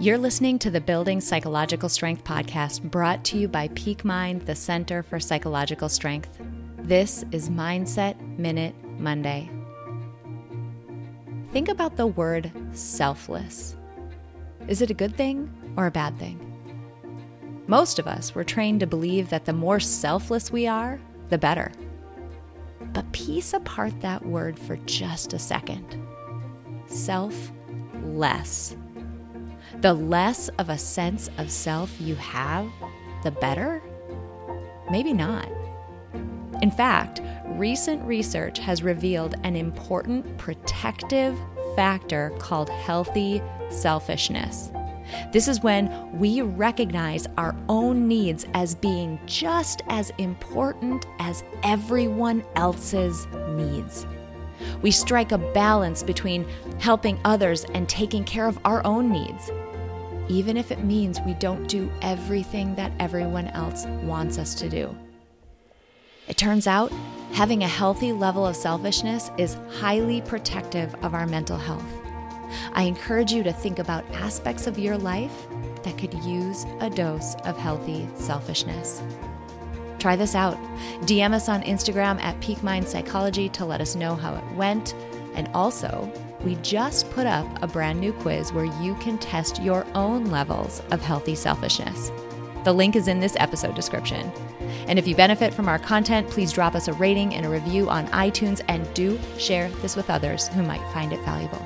You're listening to the Building Psychological Strength podcast brought to you by Peak Mind, the Center for Psychological Strength. This is Mindset Minute Monday. Think about the word selfless. Is it a good thing or a bad thing? Most of us were trained to believe that the more selfless we are, the better. But piece apart that word for just a second. Selfless. The less of a sense of self you have, the better? Maybe not. In fact, recent research has revealed an important protective factor called healthy selfishness. This is when we recognize our own needs as being just as important as everyone else's needs. We strike a balance between helping others and taking care of our own needs, even if it means we don't do everything that everyone else wants us to do. It turns out having a healthy level of selfishness is highly protective of our mental health. I encourage you to think about aspects of your life that could use a dose of healthy selfishness. Try this out. DM us on Instagram at Peak Mind Psychology to let us know how it went. And also, we just put up a brand new quiz where you can test your own levels of healthy selfishness. The link is in this episode description. And if you benefit from our content, please drop us a rating and a review on iTunes and do share this with others who might find it valuable.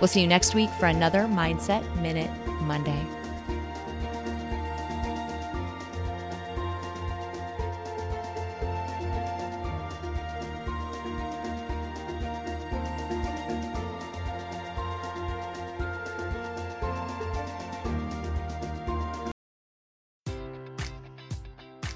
We'll see you next week for another Mindset Minute Monday.